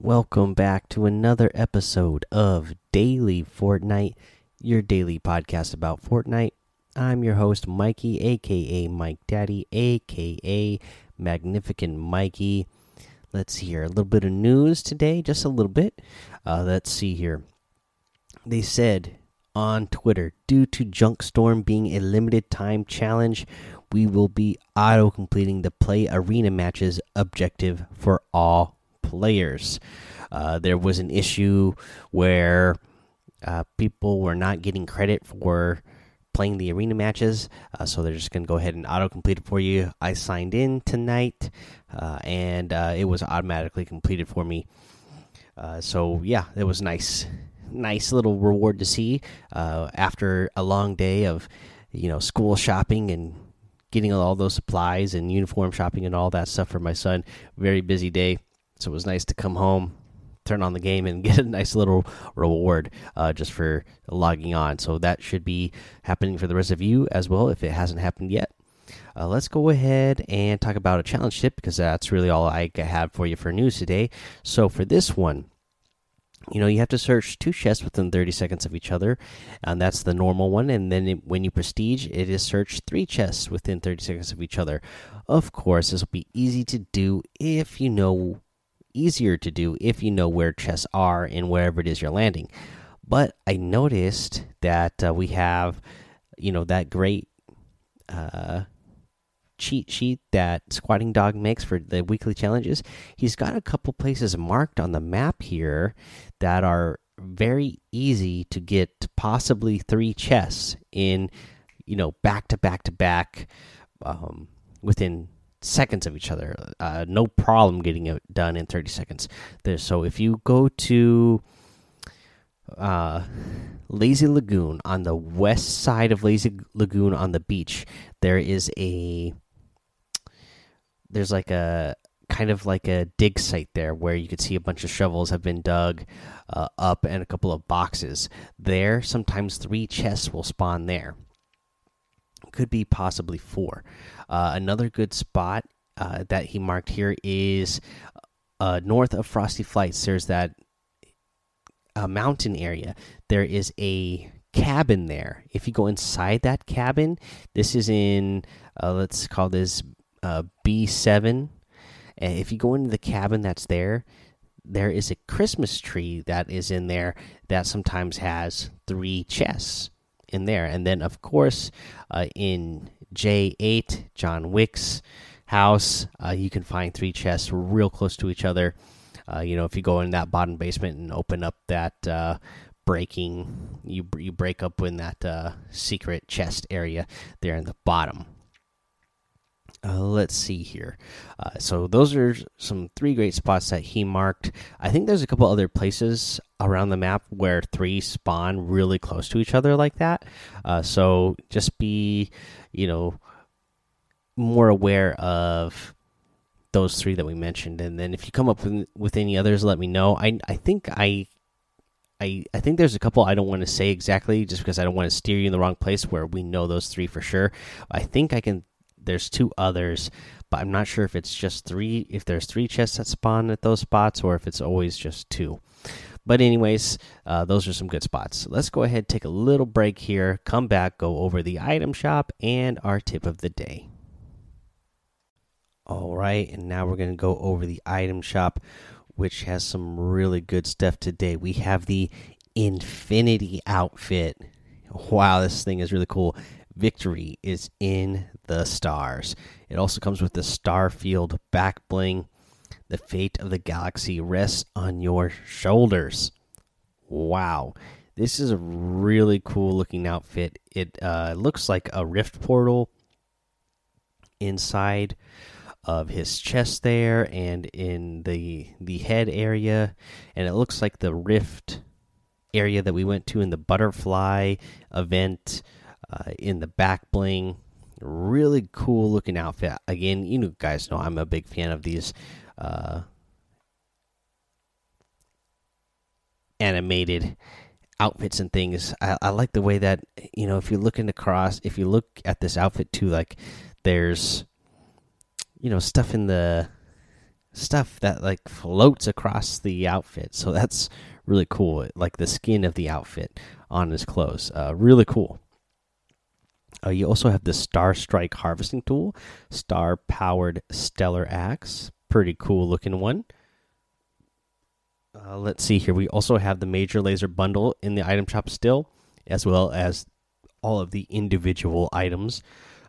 welcome back to another episode of Daily Fortnite, your daily podcast about Fortnite. I'm your host, Mikey, aka Mike Daddy, aka Magnificent Mikey. Let's here. A little bit of news today, just a little bit. Uh, let's see here. They said on Twitter, due to Junk Storm being a limited time challenge, we will be auto completing the play arena matches objective for all players. Uh, there was an issue where uh, people were not getting credit for playing the arena matches, uh, so they're just going to go ahead and auto complete it for you. I signed in tonight, uh, and uh, it was automatically completed for me. Uh, so yeah, it was nice, nice little reward to see after a long day of, you know, school shopping and getting all those supplies and uniform shopping and all that stuff for my son. Very busy day so it was nice to come home, turn on the game, and get a nice little reward uh, just for logging on. So that should be happening for the rest of you as well if it hasn't happened yet. Uh, let's go ahead and talk about a challenge tip because that's really all I have for you for news today. So for this one, you know you have to search two chests within 30 seconds of each other and that's the normal one and then it, when you prestige it is search three chests within 30 seconds of each other of course this will be easy to do if you know easier to do if you know where chests are and wherever it is you're landing. But I noticed that uh, we have, you know, that great uh, cheat sheet that Squatting Dog makes for the weekly challenges. He's got a couple places marked on the map here that are very easy to get possibly three chests in, you know, back to back to back um, within seconds of each other. Uh, no problem getting it done in 30 seconds. There, so if you go to uh, Lazy Lagoon on the west side of Lazy Lagoon on the beach, there is a there's like a kind of like a dig site there where you could see a bunch of shovels have been dug uh, up and a couple of boxes. There, sometimes three chests will spawn there could be possibly four. Uh, another good spot uh, that he marked here is uh, north of Frosty Flights. There's that uh, mountain area. There is a cabin there. If you go inside that cabin, this is in uh, let's call this uh, B7. And if you go into the cabin that's there, there is a Christmas tree that is in there that sometimes has three chests in there. And then, of course, uh, in J8, John Wick's house, uh, you can find three chests real close to each other. Uh, you know, if you go in that bottom basement and open up that uh, breaking, you you break up in that uh, secret chest area there in the bottom. Uh, let's see here. Uh, so those are some three great spots that he marked. I think there's a couple other places around the map where three spawn really close to each other like that. Uh, so just be, you know, more aware of those three that we mentioned, and then if you come up with, with any others, let me know. I I think I. I, I think there's a couple I don't want to say exactly just because I don't want to steer you in the wrong place where we know those three for sure. I think I can there's two others, but I'm not sure if it's just three. If there's three chests that spawn at those spots, or if it's always just two. But anyways, uh, those are some good spots. Let's go ahead, take a little break here, come back, go over the item shop and our tip of the day. All right, and now we're going to go over the item shop, which has some really good stuff today. We have the Infinity outfit. Wow, this thing is really cool victory is in the stars. It also comes with the Starfield back bling. The fate of the galaxy rests on your shoulders. Wow. This is a really cool looking outfit. It uh, looks like a rift portal inside of his chest there and in the the head area and it looks like the rift area that we went to in the butterfly event uh, in the back bling. Really cool looking outfit. Again, you know, guys know I'm a big fan of these uh, animated outfits and things. I, I, like the way that you know if you're looking across, if you look at this outfit too, like there's you know stuff in the stuff that like floats across the outfit. So that's really cool. Like the skin of the outfit on his clothes. Uh, really cool. Uh, you also have the Star Strike harvesting tool, star powered stellar axe. Pretty cool looking one. Uh, let's see here. We also have the Major Lazer bundle in the item shop still, as well as all of the individual items.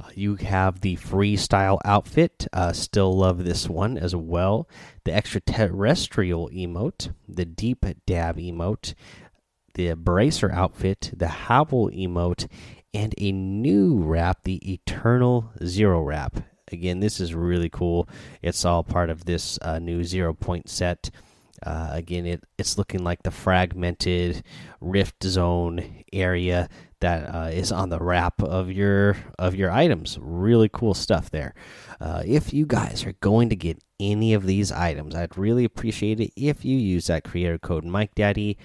Uh, you have the freestyle outfit. Uh, still love this one as well. The extraterrestrial emote, the deep dab emote, the bracer outfit, the howl emote, and a new wrap, the eternal zero wrap. Again, this is really cool. It's all part of this uh, new zero point set. Uh, again, it it's looking like the fragmented rift zone area that uh, is on the wrap of your of your items. Really cool stuff there. Uh, if you guys are going to get any of these items, I'd really appreciate it if you use that creator code Mike Daddy,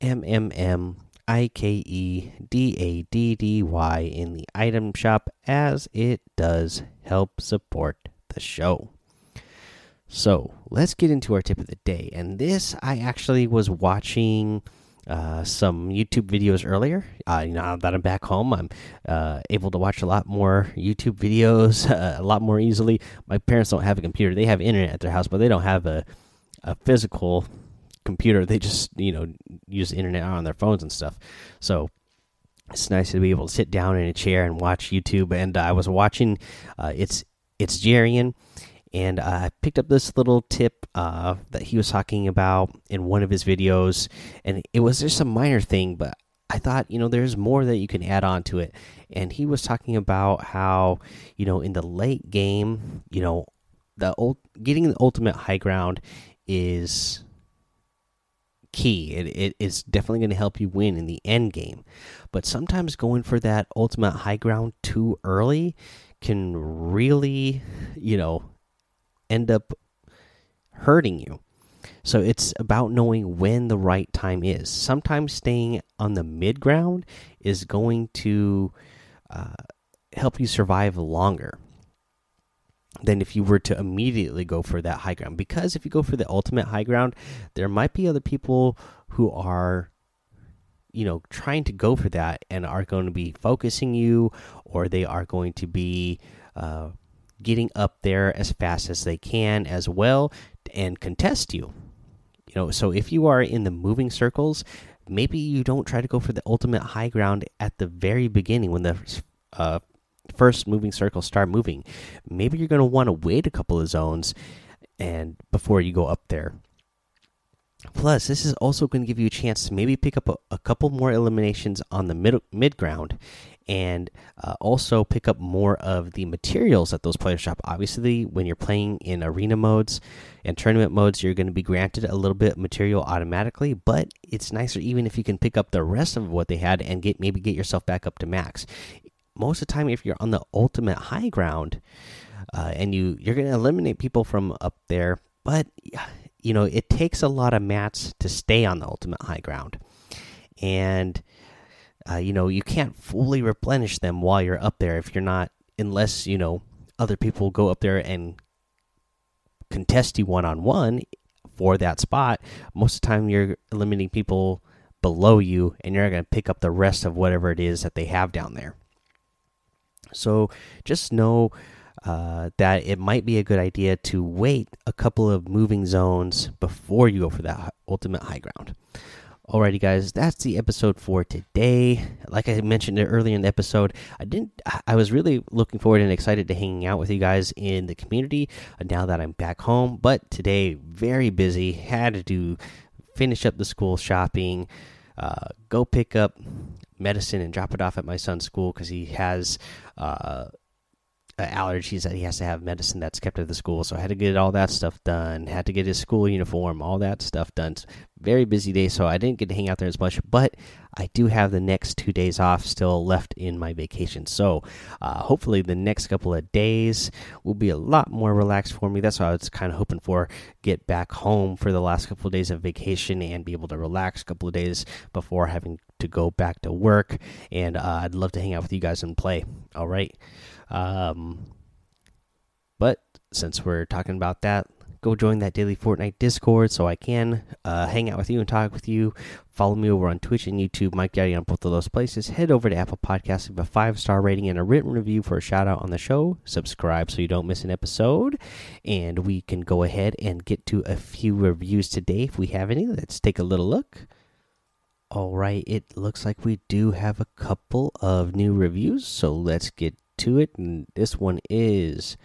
M M M I K E D A D D Y in the item shop, as it does help support the show. So let's get into our tip of the day. And this, I actually was watching uh, some YouTube videos earlier. Uh, now that I'm back home, I'm uh, able to watch a lot more YouTube videos a lot more easily. My parents don't have a computer; they have internet at their house, but they don't have a a physical computer. They just you know use internet on their phones and stuff. So it's nice to be able to sit down in a chair and watch YouTube. And I was watching. Uh, it's it's Jarian and I picked up this little tip uh, that he was talking about in one of his videos, and it was just a minor thing, but I thought you know there's more that you can add on to it. And he was talking about how you know in the late game, you know, the old getting the ultimate high ground is key. It, it is definitely going to help you win in the end game, but sometimes going for that ultimate high ground too early can really, you know, end up hurting you. So it's about knowing when the right time is. Sometimes staying on the mid ground is going to uh, help you survive longer than if you were to immediately go for that high ground. Because if you go for the ultimate high ground, there might be other people who are, you know, trying to go for that and are going to be focusing you, or they are going to be. Uh, getting up there as fast as they can as well and contest you. You know, so if you are in the moving circles, maybe you don't try to go for the ultimate high ground at the very beginning when the uh, first moving circles start moving. Maybe you're going to want to wait a couple of zones and before you go up there. Plus, this is also going to give you a chance to maybe pick up a, a couple more eliminations on the mid mid ground and uh, also pick up more of the materials that those players shop. Obviously, when you're playing in arena modes and tournament modes, you're going to be granted a little bit material automatically, but it's nicer even if you can pick up the rest of what they had and get maybe get yourself back up to max. Most of the time, if you're on the ultimate high ground uh, and you you're going to eliminate people from up there, but you know it takes a lot of mats to stay on the ultimate high ground, and uh, you know you can't fully replenish them while you're up there if you're not unless you know other people go up there and contest you one on one for that spot most of the time you're eliminating people below you and you're going to pick up the rest of whatever it is that they have down there so just know uh, that it might be a good idea to wait a couple of moving zones before you go for that ultimate high ground Alrighty, guys, that's the episode for today. Like I mentioned earlier in the episode, I didn't. I was really looking forward and excited to hanging out with you guys in the community. Uh, now that I'm back home, but today very busy. Had to do finish up the school shopping, uh, go pick up medicine and drop it off at my son's school because he has uh, allergies that he has to have medicine that's kept at the school. So I had to get all that stuff done. Had to get his school uniform, all that stuff done. Very busy day, so I didn't get to hang out there as much. But I do have the next two days off still left in my vacation. So uh, hopefully the next couple of days will be a lot more relaxed for me. That's what I was kind of hoping for. Get back home for the last couple of days of vacation and be able to relax a couple of days before having to go back to work. And uh, I'd love to hang out with you guys and play. All right. Um, but since we're talking about that, go join that daily Fortnite Discord so I can uh, hang out with you and talk with you. Follow me over on Twitch and YouTube, Mike Daddy on both of those places. Head over to Apple Podcasts, leave a five star rating and a written review for a shout out on the show. Subscribe so you don't miss an episode. And we can go ahead and get to a few reviews today if we have any. Let's take a little look. All right, it looks like we do have a couple of new reviews, so let's get to it. And this one is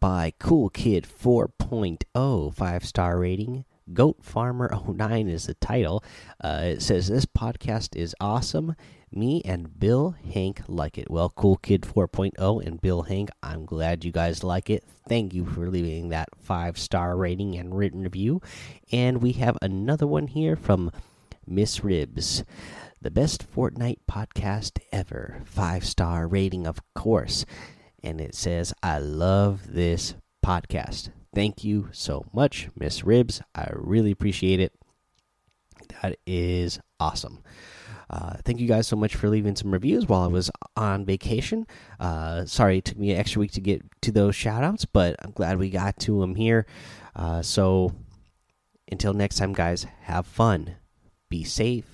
by Cool Kid 4.0, five star rating. Goat Farmer 09 is the title. Uh, it says this podcast is awesome. Me and Bill Hank like it. Well, Cool Kid 4.0 and Bill Hank, I'm glad you guys like it. Thank you for leaving that five star rating and written review. And we have another one here from Miss Ribs. The best Fortnite podcast ever. Five star rating, of course. And it says, I love this podcast. Thank you so much, Miss Ribs. I really appreciate it. That is awesome. Uh, thank you guys so much for leaving some reviews while I was on vacation. Uh, sorry it took me an extra week to get to those shout outs, but I'm glad we got to them here. Uh, so until next time, guys, have fun, be safe,